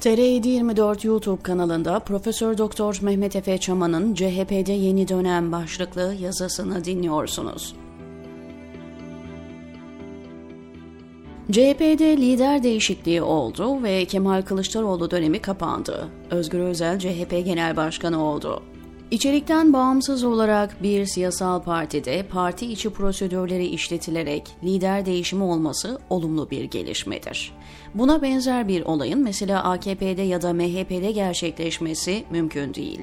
TR724 YouTube kanalında Profesör Doktor Mehmet Efe Çaman'ın CHP'de yeni dönem başlıklı yazısını dinliyorsunuz. CHP'de lider değişikliği oldu ve Kemal Kılıçdaroğlu dönemi kapandı. Özgür Özel CHP Genel Başkanı oldu. İçerikten bağımsız olarak bir siyasal partide parti içi prosedürleri işletilerek lider değişimi olması olumlu bir gelişmedir. Buna benzer bir olayın mesela AKP'de ya da MHP'de gerçekleşmesi mümkün değil.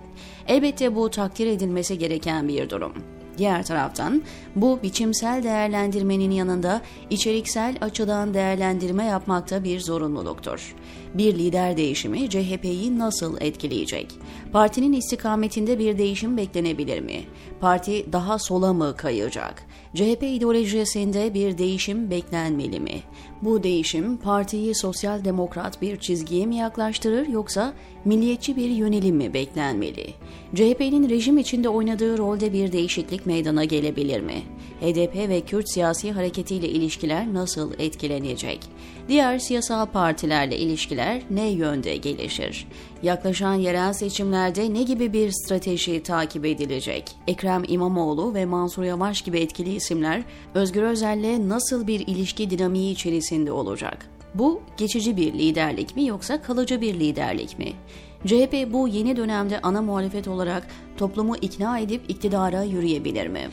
Elbette bu takdir edilmesi gereken bir durum. Diğer taraftan bu biçimsel değerlendirmenin yanında içeriksel açıdan değerlendirme yapmakta bir zorunluluktur. Bir lider değişimi CHP'yi nasıl etkileyecek? Partinin istikametinde bir değişim beklenebilir mi? Parti daha sola mı kayacak? CHP ideolojisinde bir değişim beklenmeli mi? Bu değişim partiyi sosyal demokrat bir çizgiye mi yaklaştırır yoksa milliyetçi bir yönelim mi beklenmeli? CHP'nin rejim içinde oynadığı rolde bir değişiklik meydana gelebilir mi? HDP ve Kürt siyasi hareketiyle ilişkiler nasıl etkilenecek? Diğer siyasal partilerle ilişkiler ne yönde gelişir? Yaklaşan yerel seçimlerde ne gibi bir strateji takip edilecek? Ekrem İmamoğlu ve Mansur Yavaş gibi etkili isimler Özgür Özel'le nasıl bir ilişki dinamiği içerisinde olacak? Bu geçici bir liderlik mi yoksa kalıcı bir liderlik mi? CHP bu yeni dönemde ana muhalefet olarak toplumu ikna edip iktidara yürüyebilir mi?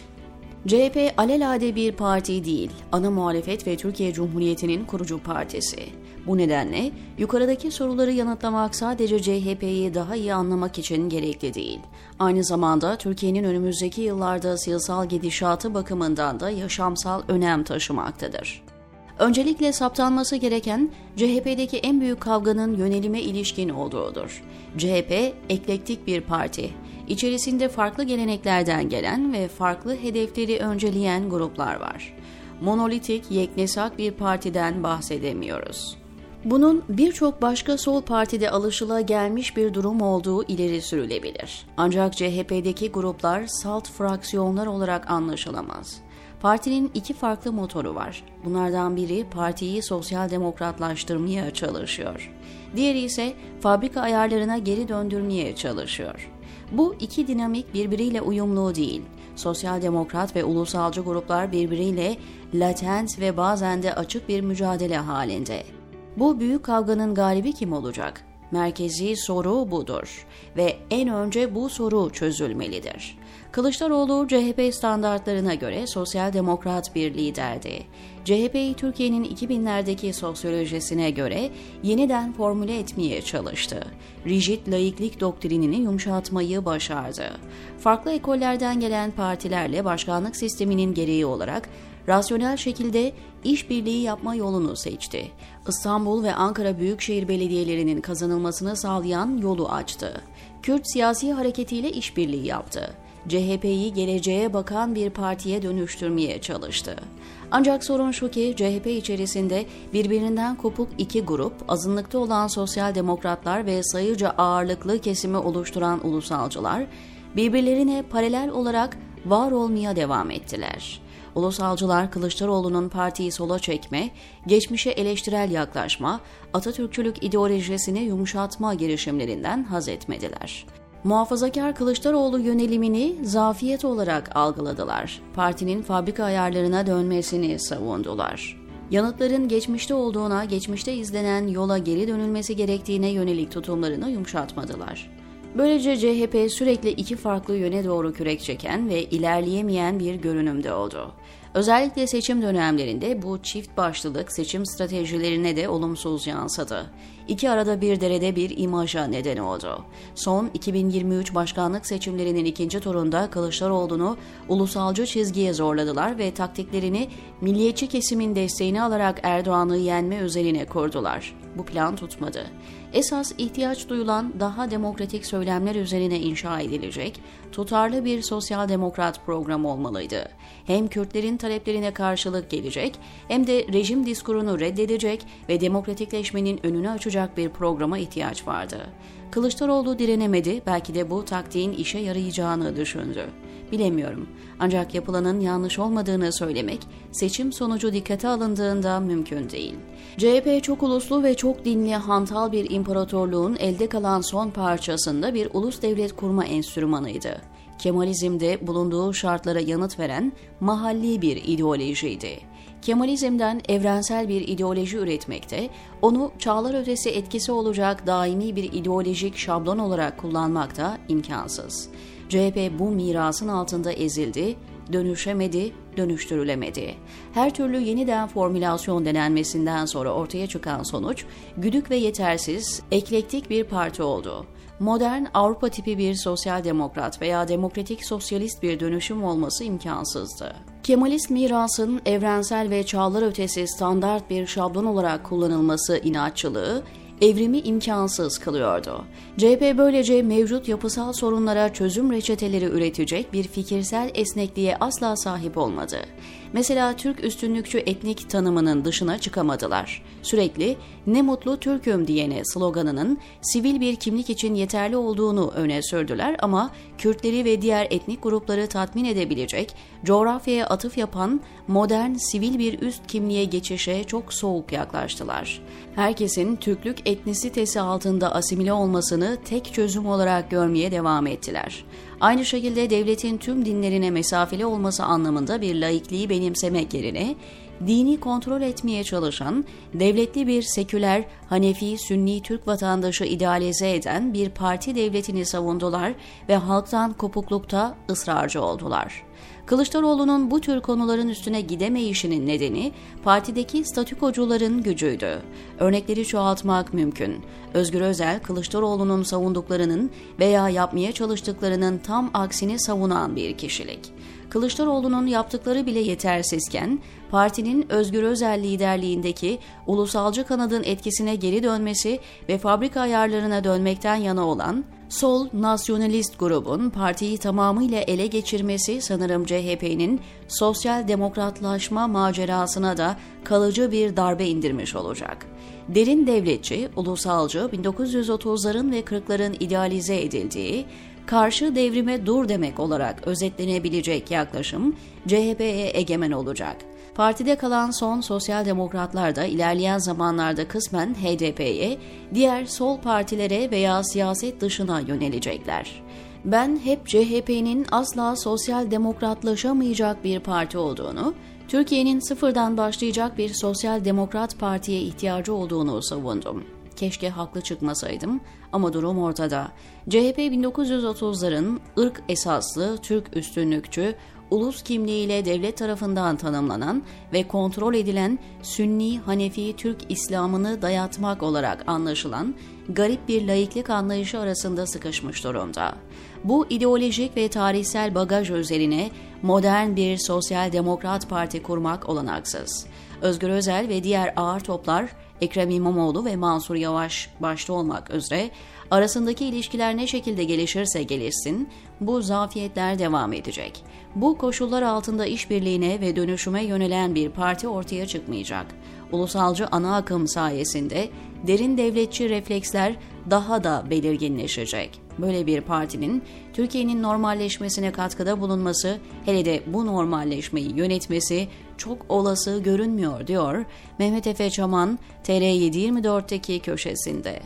CHP alelade bir parti değil, ana muhalefet ve Türkiye Cumhuriyeti'nin kurucu partisi. Bu nedenle yukarıdaki soruları yanıtlamak sadece CHP'yi daha iyi anlamak için gerekli değil. Aynı zamanda Türkiye'nin önümüzdeki yıllarda siyasal gidişatı bakımından da yaşamsal önem taşımaktadır. Öncelikle saptanması gereken CHP'deki en büyük kavganın yönelime ilişkin olduğudur. CHP eklektik bir parti. İçerisinde farklı geleneklerden gelen ve farklı hedefleri önceleyen gruplar var. Monolitik, yeknesak bir partiden bahsedemiyoruz. Bunun birçok başka sol partide alışıla gelmiş bir durum olduğu ileri sürülebilir. Ancak CHP'deki gruplar salt fraksiyonlar olarak anlaşılamaz. Partinin iki farklı motoru var. Bunlardan biri partiyi sosyal demokratlaştırmaya çalışıyor. Diğeri ise fabrika ayarlarına geri döndürmeye çalışıyor. Bu iki dinamik birbiriyle uyumlu değil. Sosyal demokrat ve ulusalcı gruplar birbiriyle latent ve bazen de açık bir mücadele halinde. Bu büyük kavganın galibi kim olacak? Merkezi soru budur ve en önce bu soru çözülmelidir. Kılıçdaroğlu CHP standartlarına göre sosyal demokrat bir liderdi. CHP'yi Türkiye'nin 2000'lerdeki sosyolojisine göre yeniden formüle etmeye çalıştı. Rigid laiklik doktrinini yumuşatmayı başardı. Farklı ekollerden gelen partilerle başkanlık sisteminin gereği olarak rasyonel şekilde işbirliği yapma yolunu seçti. İstanbul ve Ankara Büyükşehir Belediyelerinin kazanılmasını sağlayan yolu açtı. Kürt siyasi hareketiyle işbirliği yaptı. CHP'yi geleceğe bakan bir partiye dönüştürmeye çalıştı. Ancak sorun şu ki CHP içerisinde birbirinden kopuk iki grup, azınlıkta olan sosyal demokratlar ve sayıca ağırlıklı kesimi oluşturan ulusalcılar, birbirlerine paralel olarak var olmaya devam ettiler. Ulusalcılar Kılıçdaroğlu'nun partiyi sola çekme, geçmişe eleştirel yaklaşma, Atatürkçülük ideolojisini yumuşatma girişimlerinden haz etmediler. Muhafazakar Kılıçdaroğlu yönelimini zafiyet olarak algıladılar. Partinin fabrika ayarlarına dönmesini savundular. Yanıtların geçmişte olduğuna, geçmişte izlenen yola geri dönülmesi gerektiğine yönelik tutumlarını yumuşatmadılar. Böylece CHP sürekli iki farklı yöne doğru kürek çeken ve ilerleyemeyen bir görünümde oldu. Özellikle seçim dönemlerinde bu çift başlılık seçim stratejilerine de olumsuz yansıdı. İki arada bir derede bir imaja neden oldu. Son 2023 başkanlık seçimlerinin ikinci turunda Kılıçdaroğlu'nu ulusalcı çizgiye zorladılar ve taktiklerini milliyetçi kesimin desteğini alarak Erdoğan'ı yenme üzerine kurdular. Bu plan tutmadı. Esas ihtiyaç duyulan daha demokratik söylemler üzerine inşa edilecek, tutarlı bir sosyal demokrat program olmalıydı. Hem Kürtlerin taleplerine karşılık gelecek hem de rejim diskurunu reddedecek ve demokratikleşmenin önünü açacak bir programa ihtiyaç vardı. Kılıçdaroğlu direnemedi, belki de bu taktiğin işe yarayacağını düşündü. Bilemiyorum. Ancak yapılanın yanlış olmadığını söylemek seçim sonucu dikkate alındığında mümkün değil. CHP çok uluslu ve çok dinli hantal bir imparatorluğun elde kalan son parçasında bir ulus devlet kurma enstrümanıydı. Kemalizmde bulunduğu şartlara yanıt veren mahalli bir ideolojiydi. Kemalizmden evrensel bir ideoloji üretmekte, onu çağlar ötesi etkisi olacak daimi bir ideolojik şablon olarak kullanmak da imkansız. CHP bu mirasın altında ezildi, dönüşemedi, dönüştürülemedi. Her türlü yeniden formülasyon denenmesinden sonra ortaya çıkan sonuç, güdük ve yetersiz, eklektik bir parti oldu. Modern Avrupa tipi bir sosyal demokrat veya demokratik sosyalist bir dönüşüm olması imkansızdı. Kemalist mirasın evrensel ve çağlar ötesi standart bir şablon olarak kullanılması inatçılığı, evrimi imkansız kılıyordu. CHP böylece mevcut yapısal sorunlara çözüm reçeteleri üretecek bir fikirsel esnekliğe asla sahip olmadı. Mesela Türk üstünlükçü etnik tanımının dışına çıkamadılar. Sürekli ne mutlu Türk'üm diyene sloganının sivil bir kimlik için yeterli olduğunu öne sürdüler ama Kürtleri ve diğer etnik grupları tatmin edebilecek, coğrafyaya atıf yapan modern sivil bir üst kimliğe geçişe çok soğuk yaklaştılar. Herkesin Türklük etnisitesi altında asimile olmasını tek çözüm olarak görmeye devam ettiler. Aynı şekilde devletin tüm dinlerine mesafeli olması anlamında bir laikliği benimsemek yerine dini kontrol etmeye çalışan, devletli bir seküler, Hanefi, Sünni Türk vatandaşı idealize eden bir parti devletini savundular ve halktan kopuklukta ısrarcı oldular. Kılıçdaroğlu'nun bu tür konuların üstüne gidemeyişinin nedeni partideki statükocuların gücüydü. Örnekleri çoğaltmak mümkün. Özgür Özel, Kılıçdaroğlu'nun savunduklarının veya yapmaya çalıştıklarının tam aksini savunan bir kişilik. Kılıçdaroğlu'nun yaptıkları bile yetersizken, partinin Özgür Özel liderliğindeki ulusalcı kanadın etkisine geri dönmesi ve fabrika ayarlarına dönmekten yana olan sol nasyonalist grubun partiyi tamamıyla ele geçirmesi sanırım CHP'nin sosyal demokratlaşma macerasına da kalıcı bir darbe indirmiş olacak. Derin devletçi, ulusalcı 1930'ların ve 40'ların idealize edildiği, karşı devrime dur demek olarak özetlenebilecek yaklaşım CHP'ye egemen olacak. Partide kalan son sosyal demokratlar da ilerleyen zamanlarda kısmen HDP'ye, diğer sol partilere veya siyaset dışına yönelecekler. Ben hep CHP'nin asla sosyal demokratlaşamayacak bir parti olduğunu, Türkiye'nin sıfırdan başlayacak bir sosyal demokrat partiye ihtiyacı olduğunu savundum. Keşke haklı çıkmasaydım ama durum ortada. CHP 1930'ların ırk esaslı, Türk üstünlükçü, ulus kimliğiyle devlet tarafından tanımlanan ve kontrol edilen Sünni Hanefi Türk İslam'ını dayatmak olarak anlaşılan garip bir laiklik anlayışı arasında sıkışmış durumda. Bu ideolojik ve tarihsel bagaj üzerine modern bir sosyal demokrat parti kurmak olanaksız. Özgür Özel ve diğer ağır toplar Ekrem İmamoğlu ve Mansur Yavaş başta olmak üzere arasındaki ilişkiler ne şekilde gelişirse gelişsin bu zafiyetler devam edecek. Bu koşullar altında işbirliğine ve dönüşüme yönelen bir parti ortaya çıkmayacak. Ulusalcı ana akım sayesinde derin devletçi refleksler daha da belirginleşecek. Böyle bir partinin Türkiye'nin normalleşmesine katkıda bulunması, hele de bu normalleşmeyi yönetmesi çok olası görünmüyor diyor Mehmet Efe Çaman TR724'teki köşesinde.